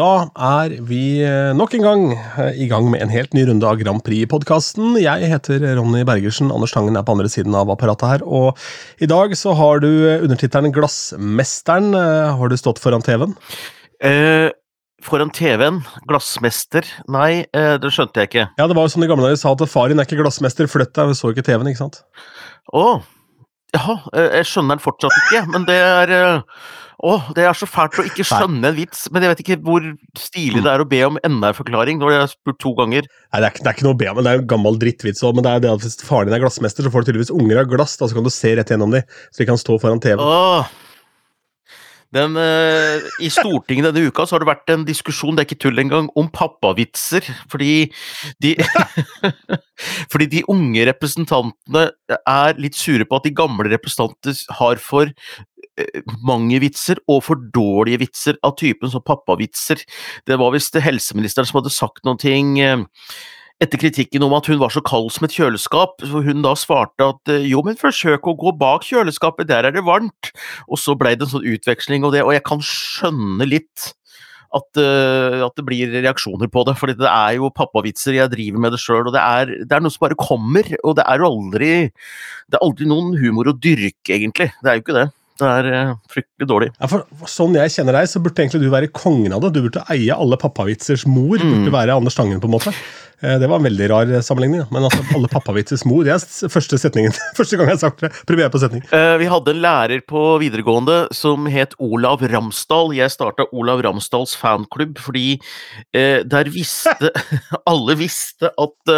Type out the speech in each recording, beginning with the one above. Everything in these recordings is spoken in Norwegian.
Da er vi eh, nok en gang eh, i gang med en helt ny runde av Grand Prix-podkasten. Jeg heter Ronny Bergersen, Anders Tangen er på andre siden av apparatet her. Og i dag så har du undertittelen Glassmesteren. Eh, har du stått foran TV-en? Eh, foran TV-en? Glassmester? Nei, eh, det skjønte jeg ikke. Ja, det var jo som de gamle dager sa at far din er ikke glassmester, flytt deg, vi så ikke TV-en, ikke sant? Å, oh. Ja, jeg skjønner den fortsatt ikke, men det er å, det er så fælt å ikke skjønne en vits, men jeg vet ikke hvor stilig det er å be om enda en forklaring. jeg har spurt to ganger. Nei, det er, det er ikke noe å be om, men det er jo gammel drittvits òg. Men det er det at hvis faren din er glassmester, så får du tydeligvis unger av glass, da, så kan du se rett gjennom dem, så de kan stå foran TV. Oh. Den, eh, I Stortinget denne uka så har det vært en diskusjon, det er ikke tull engang, om pappavitser. Fordi de, fordi de unge representantene er litt sure på at de gamle representanter har for mange vitser og for dårlige vitser av typen som pappavitser. Det var visst helseministeren som hadde sagt noen ting eh, etter kritikken om at hun var så kald som et kjøleskap, så hun da svarte at eh, jo, men forsøk å gå bak kjøleskapet, der er det varmt. Og så ble det en sånn utveksling, og, det, og jeg kan skjønne litt at, eh, at det blir reaksjoner på det. For det er jo pappavitser, jeg driver med det sjøl, og det er, det er noe som bare kommer. Og det er jo aldri Det er aldri noen humor å dyrke, egentlig. Det er jo ikke det. Det er eh, fryktelig dårlig. Ja, for Sånn jeg kjenner deg, så burde egentlig du være kongen av det. Du burde eie alle pappavitsers mor. Mm. burde være Anders Tangen, på en måte. Eh, Det var en veldig rar eh, sammenligning. Men altså, alle pappavitsers mor, det er første setningen. Første gang jeg har sagt det. Premiere på setning. Vi hadde en lærer på videregående som het Olav Ramsdal. Jeg starta Olav Ramsdals fanklubb fordi der visste Alle visste at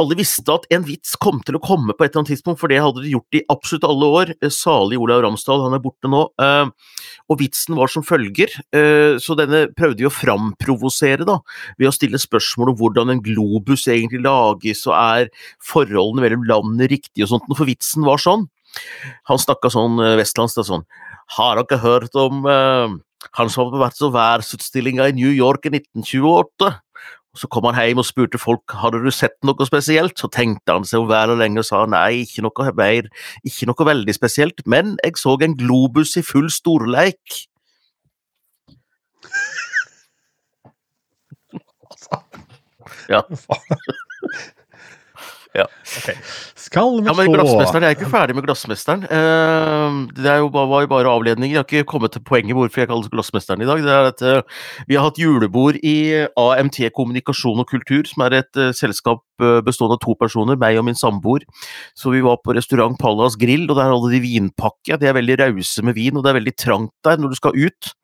alle visste at en vits kom til å komme på et eller annet tidspunkt, for det hadde de gjort i absolutt alle år. Eh, Salig Olav Ramsdal, han er borte nå. eh, Og vitsen var som følger, eh, så denne prøvde vi å framprovosere da, ved å stille spørsmål om hvordan en globus egentlig lages, og er forholdene mellom landene riktige og sånt. For vitsen var sånn. Han snakka sånn vestlandsk, da, sånn Har dere hørt om han som har vært så værsutstillinga i New York i 1928? Så kom han hjem og spurte folk hadde du sett noe spesielt. Så tenkte han seg om vel og lenge og sa nei, ikke noe mer, ikke noe veldig spesielt, men jeg så en globus i full storleik. Ja. Ja. Okay. Skal vi Ja, men Glassmesteren, jeg er ikke ferdig med Glassmesteren. Eh, det er jo bare, var jo bare avledninger. Jeg har ikke kommet til poenget hvorfor jeg kaller Glassmesteren i dag. Det er at eh, Vi har hatt julebord i AMT Kommunikasjon og Kultur, som er et eh, selskap bestående av to personer, meg og min samboer. Så vi var på restaurant Pallas Grill, og der hadde de vinpakke. De er veldig rause med vin, og det er veldig trangt der når du skal ut.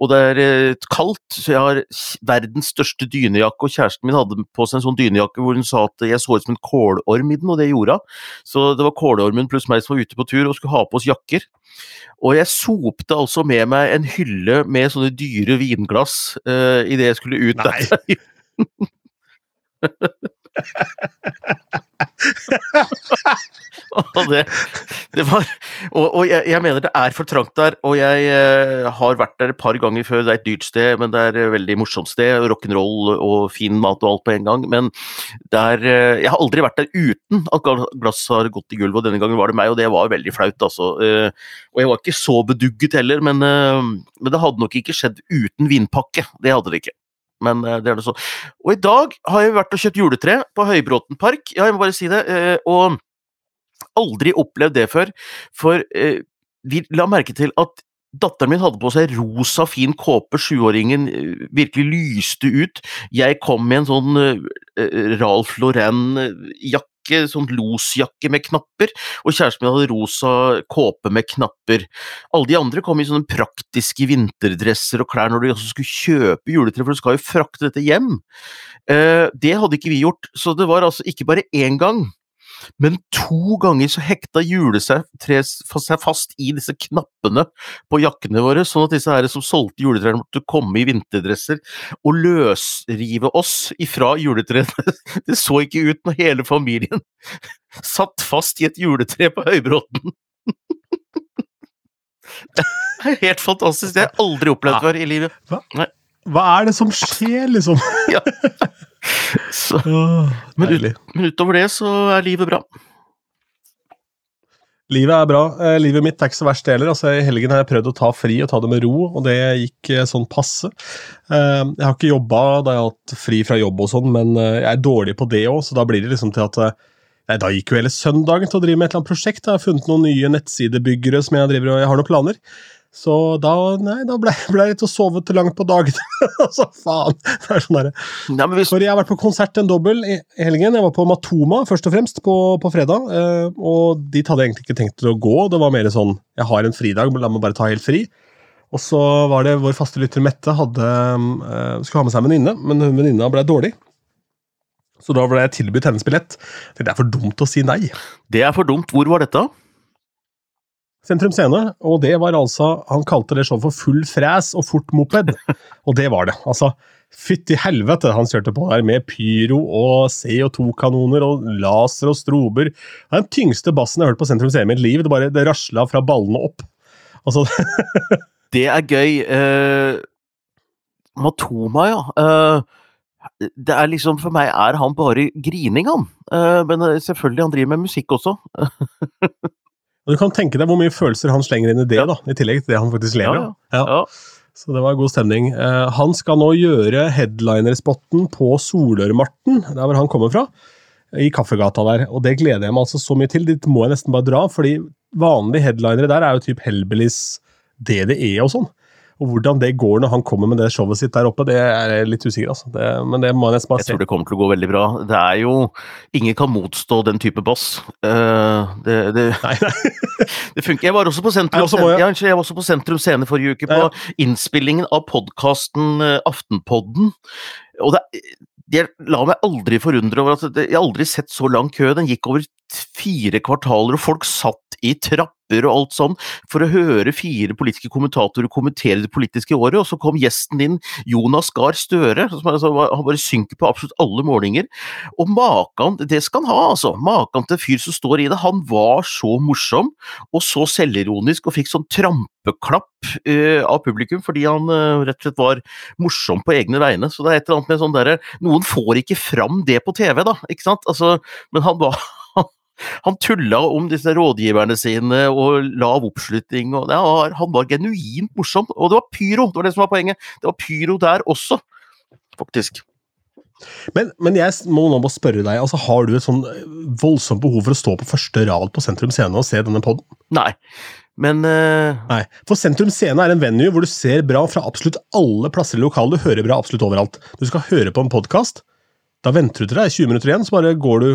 Og det er eh, kaldt, så jeg har verdens største dynejakke, og kjæresten min hadde på seg en sånn dynejakke hvor hun sa at jeg så ut som en kålorm i den, og det gjorde hun. Så det var kålormen pluss meg som var ute på tur og skulle ha på oss jakker. Og jeg sopte altså med meg en hylle med sånne dyre vinglass uh, idet jeg skulle ut Nei. der. og det, det var Og, og jeg, jeg mener det er for trangt der, og jeg eh, har vært der et par ganger før. Det er et dyrt sted, men det er et veldig morsomt sted. Rock'n'roll og fin mat og alt på en gang. Men der, er eh, Jeg har aldri vært der uten at glass har gått i gulvet, og denne gangen var det meg, og det var veldig flaut, altså. Eh, og jeg var ikke så bedugget heller, men, eh, men det hadde nok ikke skjedd uten vinpakke. Det hadde det ikke. Men eh, det er det sånn. Og i dag har jeg vært og kjøpt juletre på Høybråten park. Ja, jeg må bare si det. eh, Og aldri opplevd det før. For eh, vi la merke til at datteren min hadde på seg rosa, fin kåpe. Sjuåringen eh, virkelig lyste ut. Jeg kom med en sånn eh, Ralf Lauren-jakke. Sånn losjakke med knapper, og kjæresten min hadde rosa kåpe med knapper. Alle de andre kom i sånne praktiske vinterdresser og klær når de også skulle kjøpe juletre, for du skal jo frakte dette hjem. Eh, det hadde ikke vi gjort, så det var altså ikke bare én gang, men to ganger så hekta hjulet seg fast i disse knappene på jakkene våre, sånn at disse her som solgte juletrærne måtte komme i vinterdresser og løsrive oss ifra juletrærne. Det så ikke ut når hele familien satt fast i et juletre på Høybråten. Helt fantastisk, det har jeg aldri opplevd før i livet. Hva er det som skjer, liksom? Ja. Så, Men ut- men utover det så er livet bra. Livet er bra. Eh, livet mitt er ikke så verst heller. Altså, I helgen har jeg prøvd å ta fri og ta det med ro, og det gikk eh, sånn passe. Eh, jeg har ikke jobba da jeg har hatt fri fra jobb og sånn, men eh, jeg er dårlig på det òg, så da blir det liksom til at eh, Nei, Da gikk jo hele søndagen til å drive med et eller annet prosjekt. Jeg har funnet noen nye nettsidebyggere som jeg driver og jeg har noen planer. Så da, nei, da ble, ble jeg litt å sove til langt på dagen. altså, faen! Det er sånn der. Nei, men hvis, For jeg har vært på konsert en dobbel i helgen. Jeg var på Matoma først og fremst på, på fredag. eh, og dit hadde jeg egentlig ikke tenkt å gå. Det var mer sånn jeg har en fridag, la meg bare ta helt fri. Og så var det vår faste lytter Mette hadde, eh, skulle ha med seg en venninne, men hun venninna ble dårlig. Så da ble jeg tilbudt hennes billett. Det er for dumt å si nei. det er for dumt. Hvor var dette? Sentrum Scene, og det var altså Han kalte det showet for Full fræs og fort moped. Og det var det. Altså, fytti helvete han kjørte på der med pyro og CO2-kanoner og laser og strober. Det er den tyngste bassen jeg har hørt på Sentrum Scene i mitt liv. Det bare det rasla fra ballene opp. Altså, Det er gøy. Uh, Matoma, ja. Uh det er liksom, For meg er han bare grining, han. Eh, men selvfølgelig, han driver med musikk også. og du kan tenke deg hvor mye følelser han slenger inn i det, da, i tillegg til det han faktisk lever av. Ja. Ja. Så det var god stemning. Eh, han skal nå gjøre headlinerspotten på Solørmarten, der hvor han kommer fra, i Kaffegata der. Og det gleder jeg meg altså så mye til. Dit må jeg nesten bare dra, fordi vanlige headlinere der er jo typ Hellbillies, DDE og sånn. Og hvordan det går når han kommer med det showet sitt der oppe, det er jeg litt usikker, altså. Det, men det må jeg nesten bare Jeg tror det kommer til å gå veldig bra. Det er jo Ingen kan motstå den type bass. Uh, det, det, Nei, nei. det funker. Jeg var også på Sentrum, også må jeg- Ja, jeg var også på Sentrum Scene forrige uke, på Ja, innspillingen av podkasten Aftenpodden. Og det, jeg la meg aldri forundre over at jeg har aldri sett så lang kø. Den gikk over fire kvartaler, og folk satt i trapper og alt sånn for å høre fire politiske kommentatorer kommentere det politiske året, og så kom gjesten din, Jonas Gahr Støre, som altså, han bare synker på absolutt alle målinger. Og makan, det skal han ha, altså. Makan til fyr som står i det. Han var så morsom, og så selvironisk, og fikk sånn trampeklapp uh, av publikum fordi han uh, rett og slett var morsom på egne vegne. Så det er et eller annet med sånn derre Noen får ikke fram det på TV, da, ikke sant? Altså, men han var han tulla om disse rådgiverne sine og lav oppslutning. og det var, Han var genuint morsom, og det var pyro! Det var det som var poenget. Det var pyro der også, faktisk. Men, men jeg må nå bare spørre deg, altså har du et sånn voldsomt behov for å stå på første rad på Sentrum Scene og se denne podden? Nei, men uh... Nei, for Sentrum Scene er en venue hvor du ser bra fra absolutt alle plasser i lokalet, du hører bra absolutt overalt. Du skal høre på en podkast, da venter du til det er 20 minutter igjen, så bare går du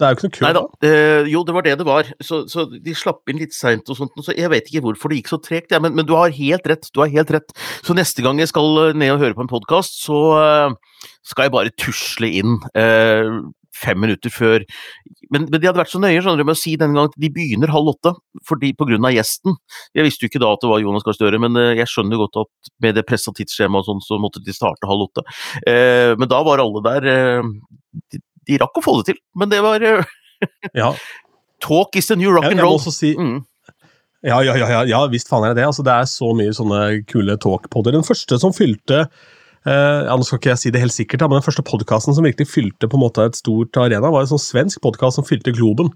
Det er jo ikke noe kø. Nei da. eh, jo, det var det det var. Så, så de slapp inn litt seint og sånt. Så jeg vet ikke hvorfor det gikk så tregt, ja, men, men du har helt rett. Du har helt rett. Så neste gang jeg skal eh, ned og høre på en podkast, så eh, skal jeg bare tusle inn eh, fem minutter før men, men de hadde vært så nøye skjønner du, med å si denne gangen at de begynner halv åtte fordi av gjesten. Jeg visste jo ikke da at det var Jonas Gahr Støre, men eh, jeg skjønner godt at med det pressa tidsskjemaet og sånn, så måtte de starte halv åtte. Eh, men da var alle der eh, de, rakk å få det til, men det var eh, Ja, Talk is the new rock jeg, roll. jeg må også si Mm. Ja, ja, ja, ja, ja visst faen er det det. Altså, det er så mye sånne kule talkpodder. Den første som fylte eh, ja, Nå skal ikke jeg si det helt sikkert, men den første podkasten som virkelig fylte på en måte et stort arena, var en sånn svensk podkast som fylte Globen.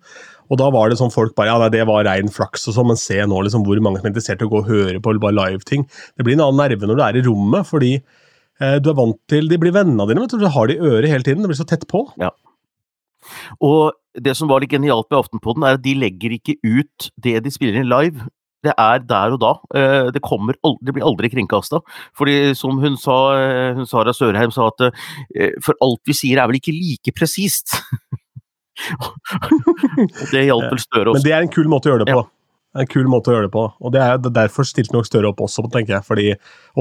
Og da var det sånn folk bare Ja, nei, det var rein flaks og sånn, men se nå liksom hvor mange som er interessert i å gå og høre på bare live-ting. Det blir en annen nerve når du er i rommet, fordi eh, du er vant til De blir vennene dine, vet du. Du har de i øret hele tiden. Det blir så tett på. Og det som var litt genialt med Aftenpodden, er at de legger ikke ut det de spiller inn live. Det er der og da. Eh, Det, kommer aldri, det blir aldri kringkasta. Fordi som hun sa, eh, hun Sara Sørheim sa at eh, for alt vi sier er vel ikke like presist. Det hjalp vel Støre Men også. det er en kul måte å gjøre det på. En kul måte å gjøre det på. Og det er det er derfor stilte nok Støre opp også, tenker jeg. Fordi,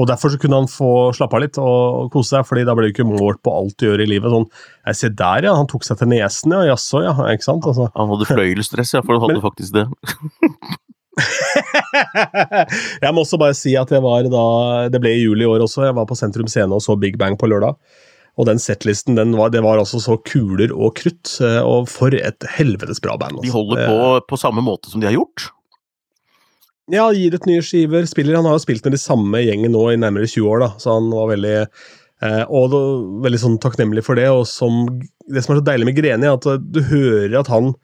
og derfor så kunne han få slappe av litt og kose seg, fordi da ble det ikke målt på alt du gjør i livet. Sånn, jeg ser der, ja. Han tok seg til nesen, ja. Jaså, ja. Ikke sant? Altså. Han hadde fløyelsstress, ja, for han hadde Men- faktisk det. jeg må også bare si at jeg var da Det ble i juli i år også. Jeg var på Sentrum Scene og så Big Bang på lørdag. Og den settlisten, den var, det var altså så kuler og krutt. eh, Og for et helvetes bra band. De altså. holder på på samme måte som de har gjort. Ja, gir ut nye skiver. Spiller, han har jo spilt med de samme gjengen nå i nærmere 20 år, da, så han var veldig eh, og da, veldig sånn takknemlig for det. Og som, det som er så deilig med Greni, er at eh, du hører at han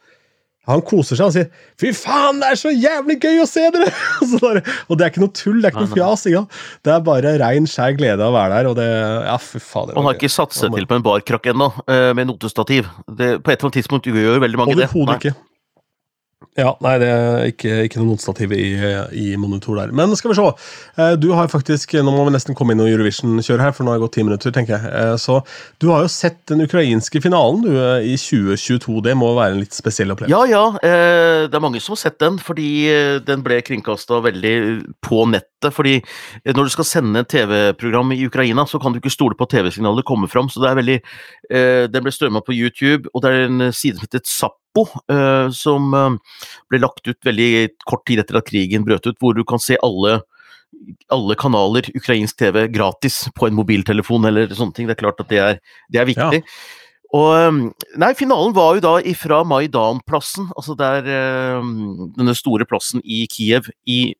Han koser seg og sier 'fy faen, det er så jævlig gøy å se dere!' der, og det er ikke noe tull, det er ikke noe fjas. Ja. Det er bare rein, skjær glede av å være der. og det, ja, fy faen. Han har ikke satt seg til på en barkrakk ennå, med notestativ. Det, på et eller annet tidspunkt gjør jo veldig mange det. Overhodet ikke. Ja, nei, det er ikke, ikke noe notestativ i, i, monitor der. Men skal vi se. Eh, du har faktisk Nå må vi nesten komme inn i Eurovision kjøre her, for nå har det gått ti minutter, tenker jeg. Eh, så du har jo sett den ukrainske finalen du, eh, i 2022. Det må være en litt spesiell opplevelse? Ja, ja. Det er mange som har sett den, fordi den ble kringkasta veldig på nettet. Fordi når du skal sende TV-program i Ukraina, så kan du ikke stole på TV-signalet kommer fram. Så det er veldig Den ble strømma på YouTube, og det er en side som heter Zapp Oppo, eh, som eh, ble lagt ut veldig kort tid etter at krigen brøt ut, hvor du kan se alle, alle kanaler ukrainsk TV gratis på en mobiltelefon eller sånne ting. Det er klart at det er, det er viktig. Ja. Og eh, Nei, finalen var jo da ifra Maidan-plassen, altså der Denne store plassen i Kiev, i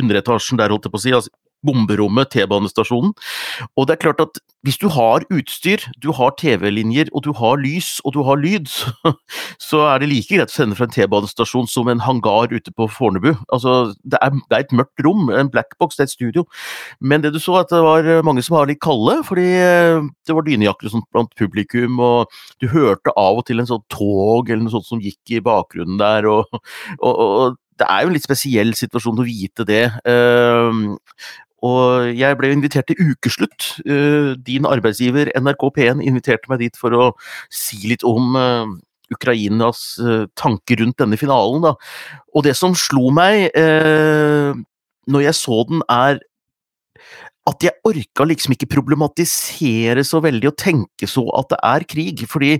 underetasjen der, holdt jeg på å si. Altså bomberommet, T-banestasjonen. Og det er klart at hvis du har utstyr, du har TV-linjer, og du har lys, og du har lyd, så, er det like greit å sende fra en T-banestasjon som en hangar ute på Fornebu. Altså, det er, det er, et mørkt rom, en blackbox, det er et studio. Men det du så, at det var mange som var litt kalde, fordi eh, det var dynejakker sånt blant publikum, og du hørte av og til en sånn tog eller noe sånt som gikk i bakgrunnen der, og, og, og det er jo en litt spesiell situasjon å vite det. Og jeg ble invitert til ukeslutt. Eh, din arbeidsgiver NRK P1 inviterte meg dit for å si litt om eh, Ukrainas eh, tanker rundt denne finalen. Da. Og det som slo meg når jeg så den, er at jeg orka liksom ikke problematisere så veldig og tenke så at det er krig. Fordi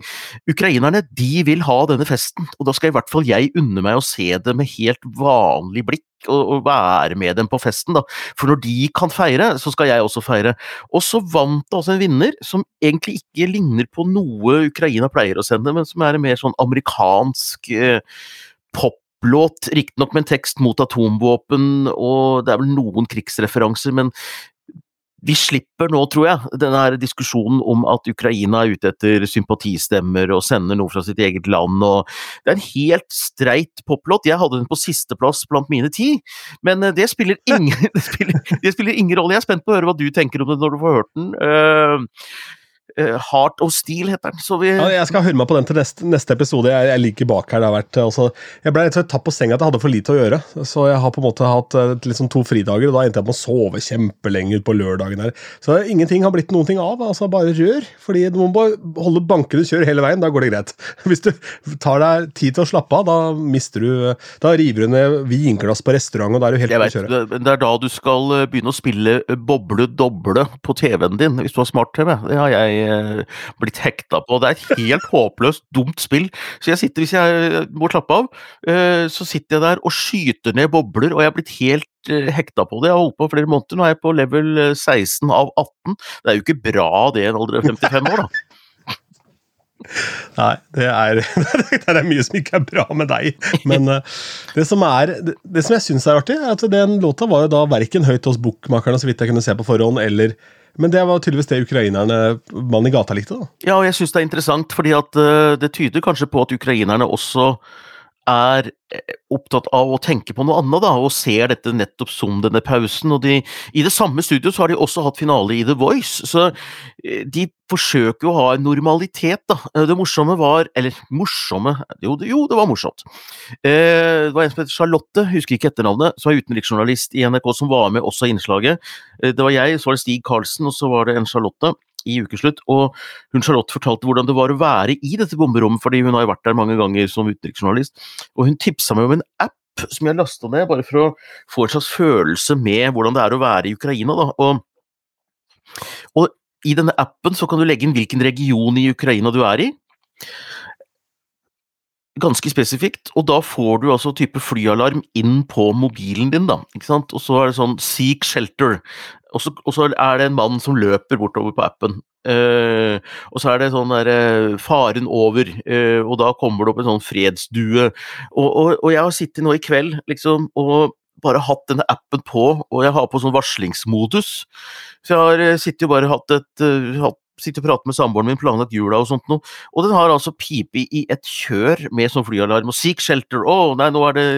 ukrainerne de vil ha denne festen, og da skal i hvert fall jeg unne meg å se det med helt vanlig blikk. Og, og være med dem på festen, da. For når de kan feire, så skal jeg også feire. Og så vant det altså en vinner som egentlig ikke ligner på noe Ukraina pleier å sende, men som er en mer sånn amerikansk eh, pop låt, riktignok med en tekst mot atomvåpen, og det er vel noen krigsreferanser, men vi slipper nå, tror jeg, denne diskusjonen om at Ukraina er ute etter sympatistemmer og sender noe fra sitt eget land. og Det er en helt streit poplåt. Jeg hadde den på sisteplass blant mine ti, men eh, det spiller, ingen, det, spiller, det spiller, ingen, rolle. Jeg er spent på å høre hva du tenker om det når du får hørt den. Uh, Heart of Steel heter den. Vi... Ja, jeg skal høre meg på den til neste, neste episode. Jeg, jeg ligger bak her. det har vært, altså, Jeg ble tatt på senga at jeg hadde for lite å gjøre. Så jeg har på en måte hatt liksom, to fridager, og da endte jeg med å sove kjempelenge på lørdagen. her. Så ingenting har blitt noen ting av. altså Bare rør. fordi Du må bare holde bankende kjør hele veien, da går det greit. Hvis du tar deg tid til å slappe av, da mister du Da river du ned vinglass på restaurant, og da er du helt på kjøret. Det er da du skal begynne å spille boble doble på TV-en din, hvis du har smart-TV. Det har jeg Eh, blitt hekta på. Det er et helt håpløst dumt spill. Så jeg sitter, hvis jeg må slappe av, eh, så sitter jeg der og skyter ned bobler, og jeg er blitt helt eh, hekta på det. Jeg har holdt på flere måneder. Nå er jeg på level 16 av 18. Det er jo ikke bra det i en alder av 55 år, da. Nei, det er, det er, mye som ikke er bra med deg. Men det som, er, det som jeg syns er artig, er at den låta var jo da verken høyt hos bookmakerne, så vidt jeg kunne se på forhånd, eller men det var tydeligvis det ukrainerne mannen i gata likte? da. Ja, og jeg syns det er interessant, fordi at uh, det tyder kanskje på at ukrainerne også er eh, opptatt av å tenke på noe annet, da, og ser dette nettopp som denne pausen. og de, I det samme studio så har de også hatt finale i The Voice, så eh, de forsøker å ha en normalitet. da. Eh, det morsomme var Eller morsomme Jo, det, jo, det var morsomt. det var en som heter Charlotte, husker ikke etternavnet, som er utenriksjournalist i NRK, som var med også i innslaget. det var jeg, så var det Stig Karlsen, og så var det en Charlotte i ukeslutt. Og hun Charlotte fortalte hvordan det var å være i dette bomberommet, fordi hun har vært der mange ganger som utenriksjournalist. Og hun tipsa meg om en app som jeg lasta ned, bare for å få en slags følelse med hvordan det er å være i Ukraina. Da. Og, og i denne appen så kan du legge inn hvilken region i Ukraina du er i. Ganske spesifikt, og da får du altså type flyalarm inn på mobilen din, da. Ikke sant? Og så er det sånn Seek shelter. Og så, og så, er det en mann som løper bortover på appen. Uh, og så er det sånn derre uh, Faren over, uh, og da kommer det opp en sånn fredsdue. Og, og, og, jeg har sittet nå i kveld liksom, og bare hatt denne appen på, og jeg har på sånn varslingsmodus. Så jeg har sittet og bare hatt et hatt sitter og prater med samboeren min, planlagt jula og sånt noe, og den har altså pipe i et kjør med sånn flyalarm og Seek Shelter, å nei, nå er, det,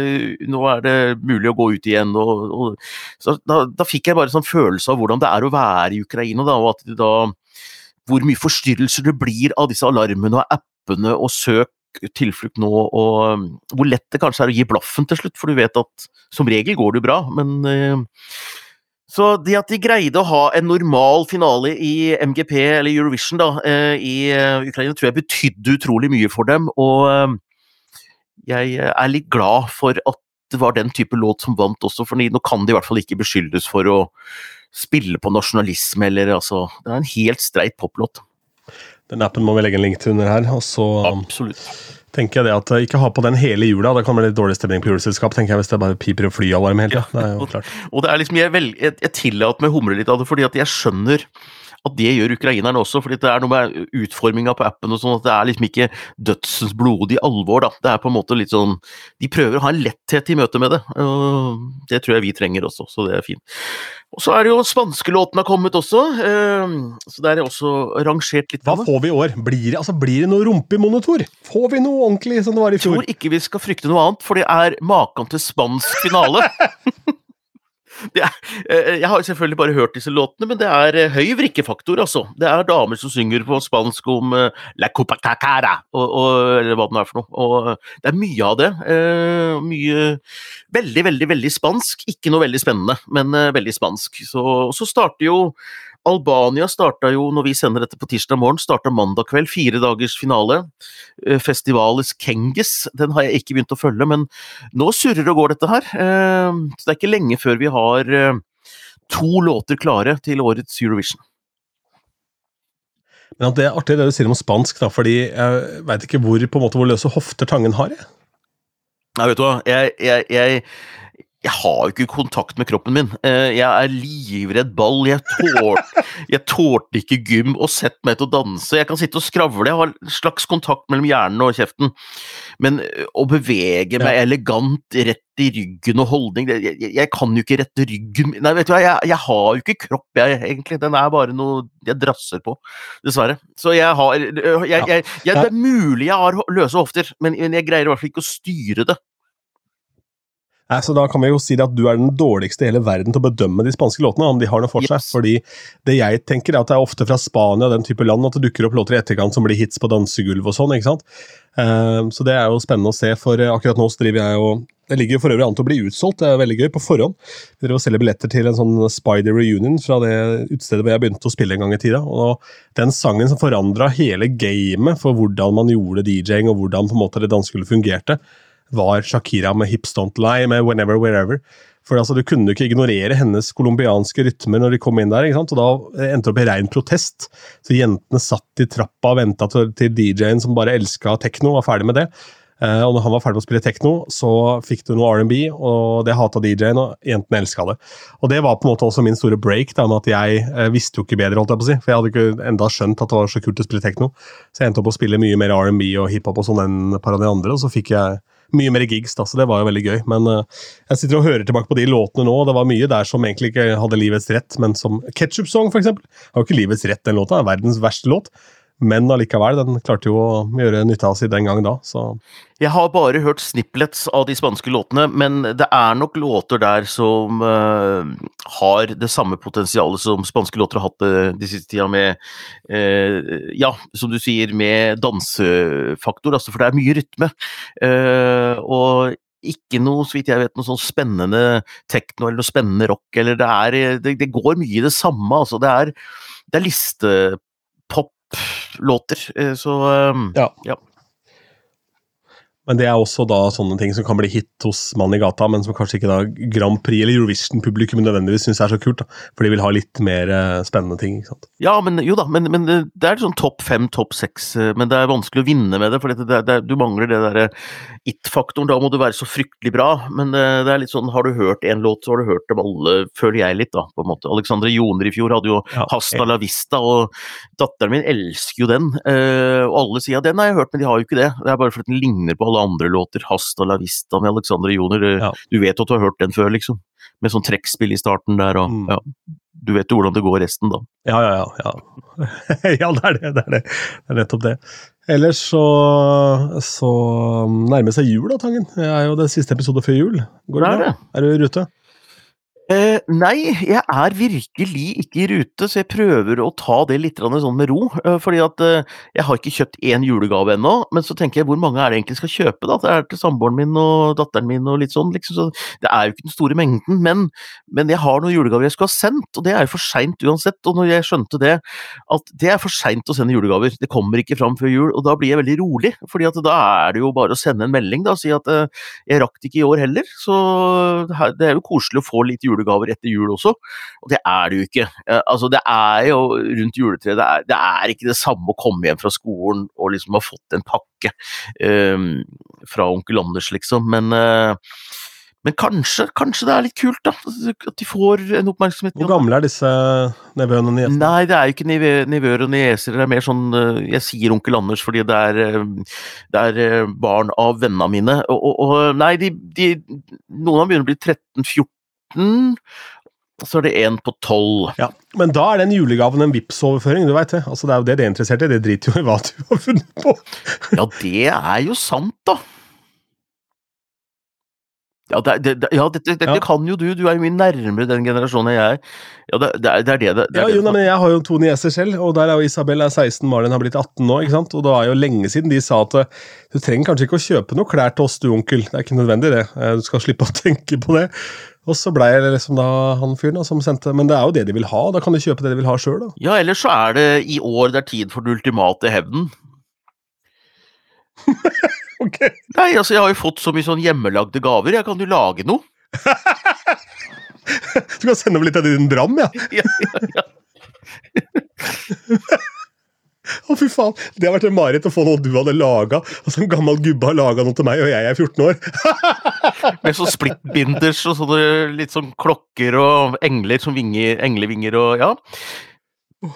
nå er, det, mulig å gå ut igjen, og, og så da, da, fikk jeg bare sånn følelse av hvordan det er å være i Ukraina, da, og at da hvor mye forstyrrelser det blir av disse alarmene og appene og søk tilflukt nå, og um, hvor lett det kanskje er å gi blaffen til slutt, for du vet at som regel går det bra, men uh, så det at de greide å ha en normal finale i MGP, eller Eurovision, da, uh, i uh, Ukraina, tror jeg betydde utrolig mye for dem. Og um, jeg er litt glad for at det var den type låt som vant også, for nå kan de i hvert fall ikke beskyldes for å spille på nasjonalisme, eller altså Det er en helt streit poplåt. Den appen må vi legge en link til under her. og så Absolutt. Tenker jeg det at Ikke ha på den hele jula, det kan bli litt dårlig stemning på juleselskap. tenker jeg Hvis det bare piper og flyalarm hele tida. Ja, og, og det er liksom, jeg, vel, jeg, jeg tillater meg å humre litt av det, fordi at jeg skjønner at det gjør ukrainerne også, fordi det er noe med utforminga på appen og sånn at det er liksom ikke dødsens blodige alvor, da. Det er på en måte litt sånn De prøver å ha en letthet i møte med det, det tror jeg vi trenger også, så det er fint. Og så er det jo spanskelåten har kommet også, ehm, så der er også rangert litt. Hva får vi i år? Blir det, altså, blir det noe rumpemonitor? Får vi noe ordentlig som det var i fjor? Jeg tror ikke vi skal frykte noe annet, for det er maken til spansk finale. er, eh, jeg har selvfølgelig bare hørt disse låtene, men det er eh, høy vrikkefaktor, altså. Det er damer som synger på spansk om uh, la og, eller hva det er for noe. Og det er mye av det. Uh, mye Veldig, veldig, veldig spansk. Ikke noe veldig spennende, men uh, veldig spansk. Så, så starter jo Albania starta jo, når vi sender dette på tirsdag morgen, starta mandag kveld. Fire dagers finale. Festivalis Kengis. Den har jeg ikke begynt å følge, men nå surrer og går dette her. Eh, så det er ikke lenge før vi har eh, to låter klare til årets Eurovision. Men Det er artig det du sier om spansk, da, fordi jeg veit ikke hvor, på en måte, hvor løse hofter Tangen har. Jeg. Nei, vet du hva, jeg, jeg, jeg jeg har jo ikke kontakt med kroppen min. Eh, jeg er livredd ball. Jeg tålte ikke gym og sett meg til å danse. Jeg kan sitte og skravle, jeg har en slags kontakt mellom hjernen og kjeften. Men eh, å bevege meg elegant rett i ryggen og holdning jeg, jeg, jeg, kan jo ikke rette ryggen Nei, vet du hva, jeg, jeg har jo ikke kropp, jeg, egentlig. Den er bare noe jeg drasser på, dessverre. Så jeg har Det er mulig jeg har løse hofter, men jeg greier i hvert fall ikke å styre det. Nei, så Da kan vi jo si at du er den dårligste i hele verden til å bedømme de spanske låtene, om de har noe for seg. Yes. Fordi det jeg tenker er at det er ofte fra Spania den type land at det dukker opp låter i etterkant som blir hits på dansegulv og sånn. ikke sant? Uh, så det er jo spennende å se, for akkurat nå så driver jeg og det ligger jo for øvrig an til å bli utsolgt, det er veldig gøy, på forhånd. Vi driver og selger billetter til en sånn Spider Reunion fra det utestedet hvor jeg begynte å spille en gang i tida. Og den sangen som forandra hele gamet for hvordan man gjorde DJ-ing, og hvordan på en måte det dansegulvet fungerte, var Shakira med Hips Don't Lie, med Whenever Wherever. For altså, Du kunne ikke ignorere hennes colombianske rytmer når de kom inn der. ikke sant? Og Da endte det opp i rein protest. Så Jentene satt i trappa og venta til, til DJ-en som bare elska tekno, var ferdig med det. Uh, og når han var ferdig med å spille tekno, så fikk du noe R&B, og det hata DJ-en, og jentene elska det. Og det var på en måte også min store break, da, med at jeg uh, visste jo ikke bedre, holdt jeg på å si. For jeg hadde ikke enda skjønt at det var så kult å spille tekno. Så jeg endte opp å spille mye mer R&B og hiphop og sånn enn par av de andre, og så fikk jeg mye mer gigs, da, så det var jo veldig gøy. Men uh, jeg sitter og hører tilbake på de låtene nå, og det var mye der som egentlig ikke hadde livets rett, men som Ketchup Song, for eksempel, har jo ikke livets rett, den låta. Er verdens verste låt. Men allikevel, den klarte jo å gjøre nytte av seg den gang da, så Jeg har bare hørt snipplets av de spanske låtene, men det er nok låter der som uh, har det samme potensialet som spanske låter har hatt uh, de siste tida, med uh, Ja, som du sier, med dansefaktor, altså, for det er mye rytme. Og ikke noe, så vidt jeg vet, noe sånn spennende tekno eller noe spennende rock, eller det er Det, det går mye i det samme, altså. Det er, det er listepop-låter, eh, så um, ja. ja. Men det er også da sånne ting som kan bli hit hos mann i gata, men som kanskje ikke da Grand Prix eller Eurovision-publikum nødvendigvis syns er så kult. da, For de vil ha litt mer uh, spennende ting. ikke sant? Ja, men jo da, men, men det er sånn topp fem, topp seks. Uh, men det er vanskelig å vinne med det, for det, det, du mangler det derre it-faktoren. Da må du være så fryktelig bra. Men det er litt sånn, har du hørt én låt, så har du hørt dem alle, føler jeg litt, da, på en måte. Alexandre Joner i fjor hadde jo ja, Hasta la Vista, og datteren min elsker jo den. og alle sier at den har jeg hørt, men de har jo ikke det. Det er bare fordi den ligner på alle andre låter. 'Hasta la vista' med Alexander Joner. Ja. Du vet at du har hørt den før, liksom. Med sånn trekkspill i starten der og mm. ja. du vet jo hvordan det går resten da. Ja, ja, ja. Ja, ja det er det. Det er det. Det er nettopp det. Ellers så, så nærmer seg jul da, Tangen. Det er jo det siste episode før jul. Går det Det er bra? det. Er du i rute? Eh, nei, jeg er virkelig ikke i rute, så jeg prøver å ta det litt sånn med ro. eh, fordi at eh, jeg har ikke kjøpt én julegave ennå, men så tenker jeg hvor mange er det egentlig skal kjøpe? da? Det er til samboeren min og datteren min og litt sånn, liksom, så det er jo ikke den store mengden. Men, men jeg har noen julegaver jeg skulle ha sendt, og det er jo for seint uansett. Og når jeg skjønte det, at det er for seint å sende julegaver, det kommer ikke fram før jul, og da blir jeg veldig rolig. fordi at da er det jo bare å sende en melding da, og si at eh, jeg rakk det ikke i år heller, så det er jo koselig å få litt julegaver etter jul også, og det er det jo ikke. Eh, Altså, det er jo rundt juletreet, det er, det er ikke det samme å komme hjem fra skolen og liksom ha fått en pakke um, fra onkel Anders, liksom, men uh, men kanskje, kanskje det er litt kult, da. At de får en oppmerksomhet. Hvor gamle er disse nevøene og niesene? Nei, det er jo ikke nevøer og nieser. Det er mer sånn eh, Jeg sier onkel Anders fordi det er, det er barn av vennene mine. Og, og, og nei, de, de Noen av dem begynner å bli 13-14. Og så er det en på 12. Ja, Men da er den julegaven en vips overføring du veit det. Altså, det er jo det de er interessert i. Det driter jo i hva du har funnet på. Ja, det er jo sant, da. Ja, det, det, det- ja dette, dette Ja. kan jo du. Du er jo mye nærmere den generasjonen jeg er. Ja, det, det, er, det det det, det, Ja, jo, nei, men Jeg har jo to nieser selv, og der er jo Isabel er 16, Malin har blitt 18 nå. ikke sant? Og det er jo lenge siden de sa at eh, du trenger kanskje ikke å kjøpe noe klær til oss, du onkel. Det er ikke nødvendig, det. Eh, Du skal slippe å tenke på det. Og så blei jeg liksom da han fyren som sendte Men det er jo det de vil ha. Da kan de kjøpe det de vil ha sjøl, da. Ja, ellers så er det i år det er tid for den ultimate hevnen. Ok. Nei, altså, jeg har jo fått så mye sånn hjemmelagde gaver. Jeg kan jo lage noe. Du kan sende over litt av din dram, ja. Ja, ja, ja. Å, fy faen. Det har vært en mareritt å få noe du hadde laga. Altså, en gammel gubbe har laga noe til meg, og jeg er 14 år. Med sånn splittbinders og sånne litt sånn klokker og engler som vinger, englevinger og ja.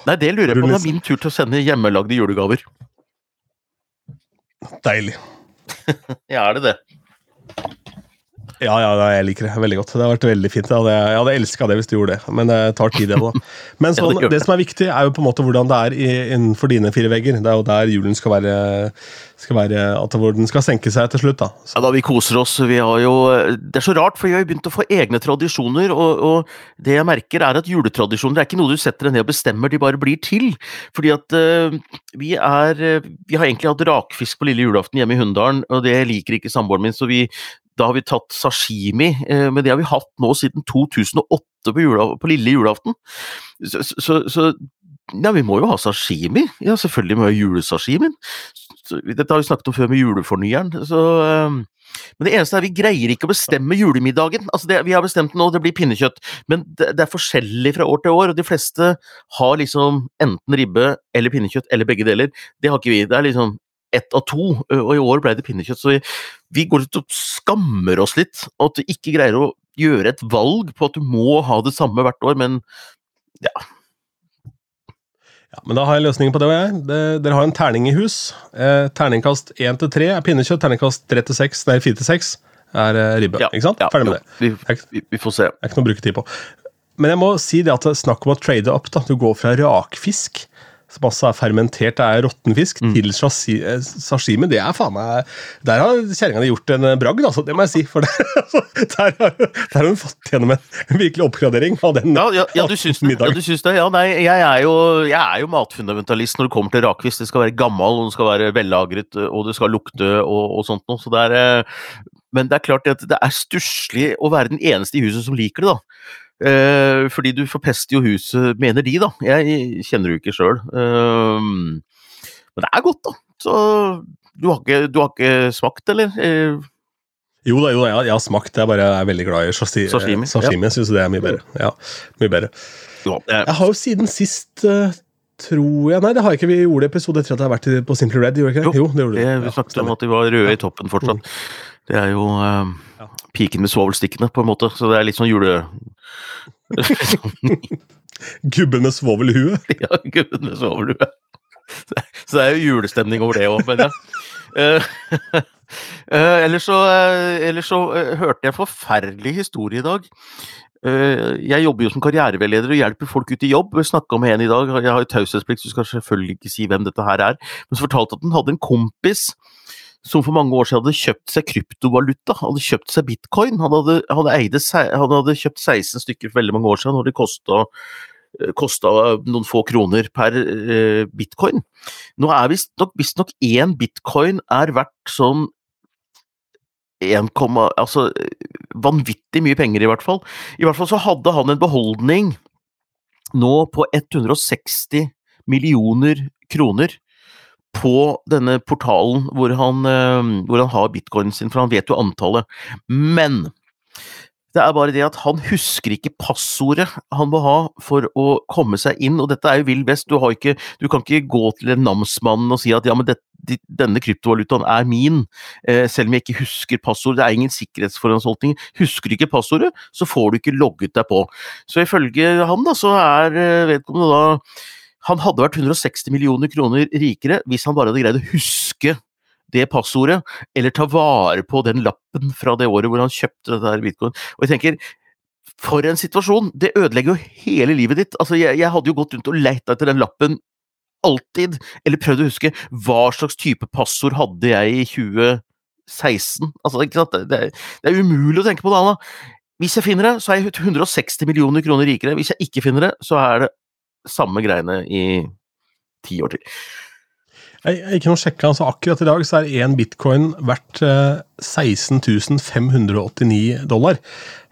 Nei, det lurer jeg på om det er min tur til å sende hjemmelagde julegaver. Deilig. Ja, er det det? Ja, ja, jeg liker det veldig godt. Det har vært veldig fint. Jeg hadde, jeg hadde elska det hvis du gjorde det, men det tar tid, det da. Men sånn, det som er viktig, er jo på en måte hvordan det er innenfor dine fire vegger. Det er jo der julen skal være, skal være at hvor den skal senke seg til slutt. da. Ja, da vi koser oss. Vi har jo Det er så rart, for vi har jo begynt å få egne tradisjoner, og, og det jeg merker er at juletradisjoner er ikke noe du setter deg ned og bestemmer, de bare blir til. Fordi at uh, vi er eh, Vi har egentlig hatt rakfisk på lille julaften hjemme i Hunndalen, og det liker ikke samboeren min, så vi da har vi tatt sashimi, eh, men det har vi hatt nå siden 2008 på, jula, på lille julaften. Så, så, så ja, vi må jo ha sashimi. Ja, selvfølgelig må vi ha julesashimien. Dette har vi snakket om før med julefornyeren. Så, eh, men det eneste er vi greier ikke å bestemme julemiddagen. Altså det, vi har bestemt nå, det blir pinnekjøtt, men det, det er forskjellig fra år til år, og de fleste har liksom enten ribbe eller pinnekjøtt eller begge deler. Det har ikke vi. Det er liksom ett av to, og i år ble det pinnekjøtt. Så vi, vi går ut og skammer oss litt, og at vi ikke greier å gjøre et valg på at du må ha det samme hvert år, men ja, men da har jeg løsningen på det og jeg. Det, dere har en terning i hus. Eh, terningkast 1 til 3 er pinnekjøtt, terningkast 3 til 6, nei 4 til 6 er eh, ribbe. ja, ikke sant? ja, Ferdig med jo, det. Vi, vi, vi får se. Det er ikke noe å bruke tid på. Men jeg må si det at snakk om å trade up. da. Du går fra rakfisk, som også er fermentert, det er råtten fisk, Mm. til eh, sashimi. Det er faen meg Der har kjerringa di gjort en eh, bragd, altså. Det må jeg si. For der, altså, der, har, der har hun fått gjennom en, en virkelig oppgradering av den. Ja, ja, ja, du syns det? Ja, du syns det? Ja, nei, jeg er, jo, jeg er jo matfundamentalist når det kommer til rakfisk. Det skal være gammel, og det skal være vellagret, og det skal lukte og, og sånt noe. Så det er, eh, men det er klart at det er stusslig å være den eneste i huset som liker det, da. Eh, fordi du forpester jo huset, mener de, da. Jeg kjenner det jo ikke sjøl. men det er godt, da. Så du har ikke, du har ikke smakt, eller? Eh, Jo da, jo da, jeg, jeg har smakt. Jeg bare er veldig glad i sashi, Sashimi, sashimi. sashimi Jeg syns det er mye bedre. Ja, mye bedre. ja, eh, Jeg har jo siden sist eh, Tror jeg Nei, det har jeg ikke. Vi gjorde episode etter at jeg har vært på Simply Red. Gjorde jeg ikke det? Jo, det gjorde du vi. vi Ja, snakket om at de var røde i toppen fortsatt. Det er jo eh, Ja. piken med svovelstikkene, på en måte. Så det er litt sånn jule... Gubben med svovelhue? ja, gubben med svovelhue. Så det er jo julestemning over det òg, men ja. Uh, eh, ellers så, uh, ellers så hørte jeg en forferdelig historie i dag. Eh, jeg jobber jo som karriereveileder og hjelper folk ut i jobb. Jeg snakka med en i dag, jeg har jo taushetsplikt, så skal selvfølgelig ikke si hvem dette her er, men så fortalte at han hadde en kompis som for mange år siden hadde kjøpt seg kryptovaluta, hadde kjøpt seg bitcoin. Han hadde, hadde, eide, han hadde kjøpt 16 stykker for veldig mange år siden, når det kosta kosta noen få kroner per bitcoin. Nå er visstnok visst én bitcoin er verdt sånn 1, altså vanvittig mye penger, i hvert fall. I hvert fall så hadde han en beholdning nå på 160 millioner kroner på denne portalen hvor han, eh, hvor han har bitcoinen sin, for han vet jo antallet. Men det er bare det at han husker ikke passordet han må ha for å komme seg inn, og dette er jo vill vest. Du, ikke, du kan ikke gå til en namsmann og si at ja, men det, denne kryptovalutaen er min, eh, selv om jeg ikke husker passordet. Det er ingen sikkerhetsforanstaltning. Husker du ikke passordet, så får du ikke logget deg på. Så ifølge han da, så er eh, vedkommende da Han hadde vært 160 millioner kroner rikere hvis han bare hadde greid å huske det passordet, eller ta vare på den lappen fra det året hvor han kjøpte dette her bitcoin. Og jeg tenker, for en situasjon! Det ødelegger jo hele livet ditt. Altså, jeg, jeg hadde jo gått rundt og leita etter den lappen alltid, eller prøvd å huske hva slags type passord hadde jeg i 2016? Altså? Det, er, det er umulig å tenke på det, Anna. Hvis jeg finner det, så er jeg 160 millioner kroner rikere. Hvis jeg ikke finner det, så er det samme greiene i ti år til. Jeg, jeg ikke noe sjekka, altså Akkurat i dag så er én bitcoin verdt eh, 16 589 dollar.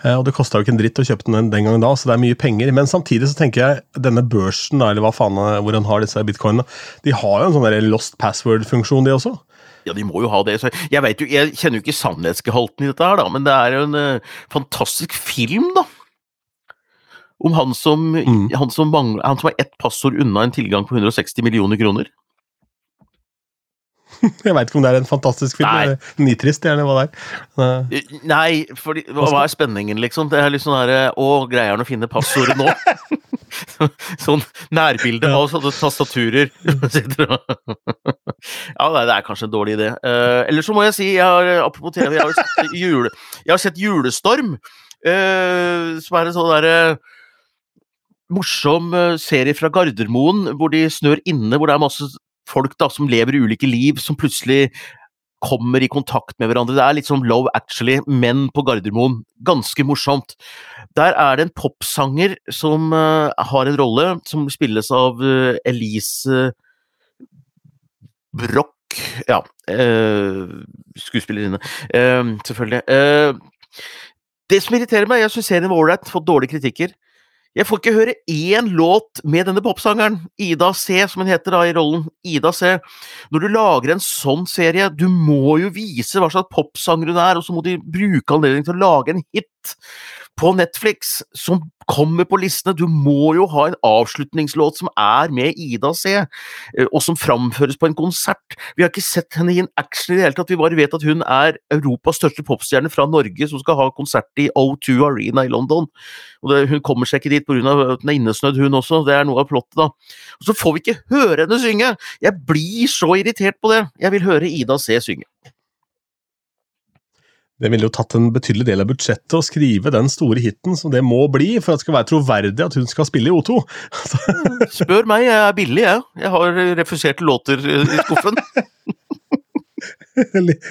Eh, og Det kosta jo ikke en dritt å kjøpe den den gangen da, så det er mye penger. Men samtidig så tenker jeg denne børsen, eller hva faen eh, hvor han har disse bitcoinene, de har jo en sånn lost password-funksjon, de også. Ja, de må jo ha det. jeg, vet jo, jeg kjenner jo ikke sannhetsgehalten i dette, her da, men det er jo en uh, fantastisk film, da. Om han som, mm. han, som mangler, han som har ett passord unna en tilgang på 160 millioner kroner. Jeg veit ikke om det er en fantastisk film. Nei. Nitrist, eller hva det er. Eh, nei, for hva er spenningen, liksom? Det er litt sånn herre Å, greier han å finne passordet nå? sånn nærbilde av sånne tastaturer. ja, nei, det er kanskje en dårlig idé. Uh, eller så må jeg si, jeg har, apropos TV, jeg har sett, jule, jeg har sett Julestorm, uh, som er en sånn derre morsom serie fra Gardermoen, hvor de snør inne, hvor det er masse folk da, som lever ulike liv, som plutselig kommer i kontakt med hverandre. Det er litt som Love Actually, men på Gardermoen. Ganske morsomt. Der er det en popsanger som uh, har en rolle, som spilles av uh, Elise Broch. Ja, uh, skuespillerinne. selvfølgelig. det som irriterer meg, jeg syns serien var ålreit, fått dårlige kritikker. Jeg får ikke høre én låt med denne popsangeren, Ida C, som hun heter da i rollen. Ida C. Når du lager en sånn serie, du må jo vise hva slags popsanger hun er, og så må du bruke anledningen til å lage en hit på Netflix som kommer på listene. Du må jo ha en avslutningslåt som er med Ida C, eh, og som framføres på en konsert. Vi har ikke sett henne i en action i det hele tatt, vi bare vet at hun er Europas største popstjerne fra Norge som skal ha konsert i O2 Arena i London. Og det, Hun kommer seg ikke dit pga. at hun er innesnødd, hun også. Det er noe av plottet, da. Og så får vi ikke høre henne synge! Jeg blir så irritert på det! Jeg vil høre Ida C synge. Det ville jo tatt en betydelig del av budsjettet å skrive den store hiten som det må bli for at det skal være troverdig at hun skal spille i O2. Spør meg, jeg er billig, jeg. Jeg har refuserte låter i skuffen.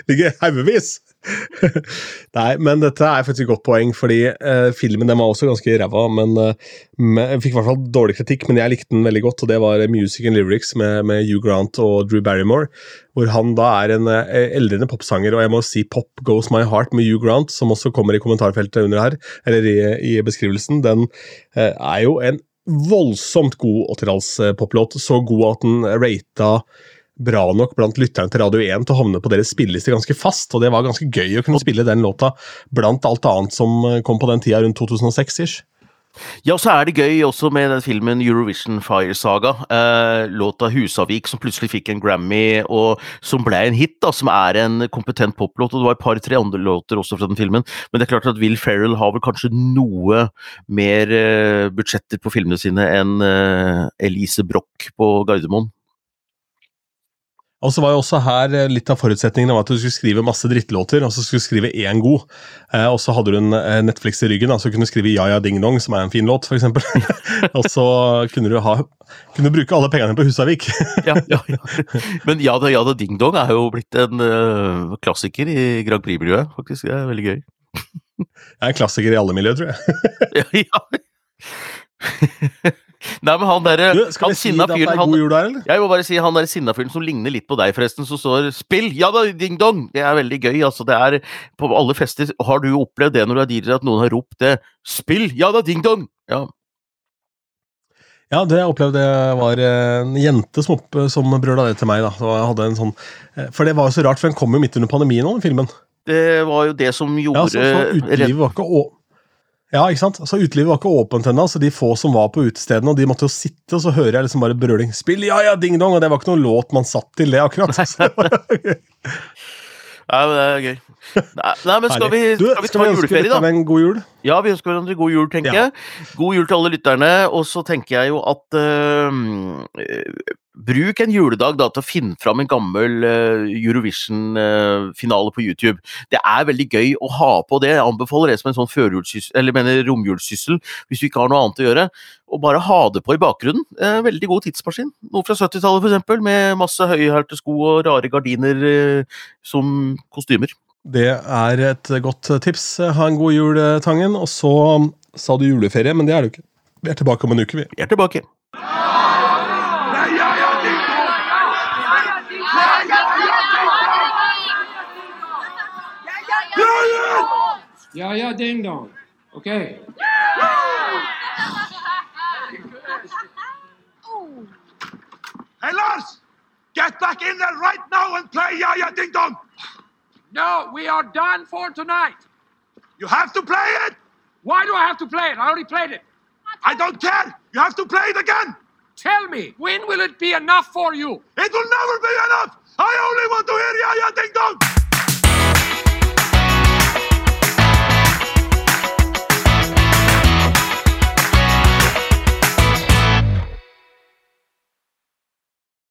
Ligger haugevis. Nei, men dette er faktisk et godt poeng, fordi eh, filmen den var også ganske ræva. Men eh, fikk i hvert fall dårlig kritikk, men jeg likte den veldig godt. Og det var Music and Lyrics med, med Hugh Grant og Drew Barrymore. Hvor han da er en eh, eldrende popsanger, og jeg må si Pop Goes My Heart med Hugh Grant, som også kommer i kommentarfeltet under her, eller i, i beskrivelsen. Den eh, er jo en voldsomt god 80-talls-poplåt. Så god at den rata bra nok blant lytterne til Radio 1 til å havne på deres spilleliste ganske fast, og det var ganske gøy å kunne spille den låta blant alt annet som kom på den tida rundt 2006-ish. Ja, og så er det gøy også med den filmen Eurovision Fire Saga. Eh, låta 'Husavik' som plutselig fikk en Grammy, og som ble en hit, da, som er en kompetent poplåt. Og det var et par-tre andre låter også fra den filmen. Men det er klart at Will Ferrell har vel kanskje noe mer eh, budsjetter på filmene sine enn eh, Elise Broch på Gardermoen. Og så var jo også her eh, litt av forutsetningen av at du skulle skrive masse drittlåter, og så skulle du skrive én god. Eh, og så hadde du en eh, Netflix i ryggen, så kunne du skrive Ja ja ding dong, som er en fin låt, f.eks. og så kunne du, ha, kunne du bruke alle pengene på Husavik. ja, ja, ja. Men Ja da ja da ding dong er jo blitt en uh, klassiker i Grand Prix-miljøet, faktisk. Det er veldig gøy. det er en klassiker i alle miljøer, tror jeg. ja, ja. Nei, men han derre vi si jul der, eller? Jeg må bare si han derre sinna fyren som ligner litt på deg, forresten, som står 'spill', ja da, ding dong! Det er veldig gøy, altså. Det er På alle fester Har du opplevd det når du er DJ, at noen har ropt det 'spill', ja da, ding dong! Ja. Ja, det jeg opplevde var en jente som, opp, som brøla det til meg. da. Så jeg hadde en sånn, For det var jo så rart, for den kom jo midt under pandemien, den filmen. Det var jo det som gjorde ja, så, så Utelivet var ikke ja, ikke sant? Så Utelivet var ikke åpent ennå, så de få som var på utestedene, og de måtte jo sitte, og så hører jeg liksom bare brøling 'Spill ja ja, ding dong', og det var ikke noen låt man satt til det, akkurat. Nei, men det er gøy. Nei, nei men skal vi, du, skal vi ta juleferie, da? En god jul? Ja, vi ønsker hverandre god jul, tenker ja. jeg. God jul til alle lytterne. Og så tenker jeg jo at uh, Bruk en juledag da, til å finne fram en gammel uh, Eurovision-finale uh, på YouTube. Det er veldig gøy å ha på det. Jeg anbefaler det som en sånn eller mener romjulssyssel hvis du ikke har noe annet å gjøre. Og bare ha det på i bakgrunnen. Uh, veldig god tidsmaskin. Noe fra 70-tallet f.eks., med masse høyhælte sko og rare gardiner som kostymer. Det er et godt tips. Ha en god jul, Tangen. Og så sa du juleferie, men det er det jo ikke. Vi er tilbake om en uke, vi. Vi er tilbake. Yeah, yeah, ding dong. Okay. Hey, Lars! Get back in there right now and play Yeah, yeah, ding dong! No, we are done for tonight. You have to play it! Why do I have to play it? I already played it. I don't care! You have to play it again! Tell me, when will it be enough for you? It will never be enough!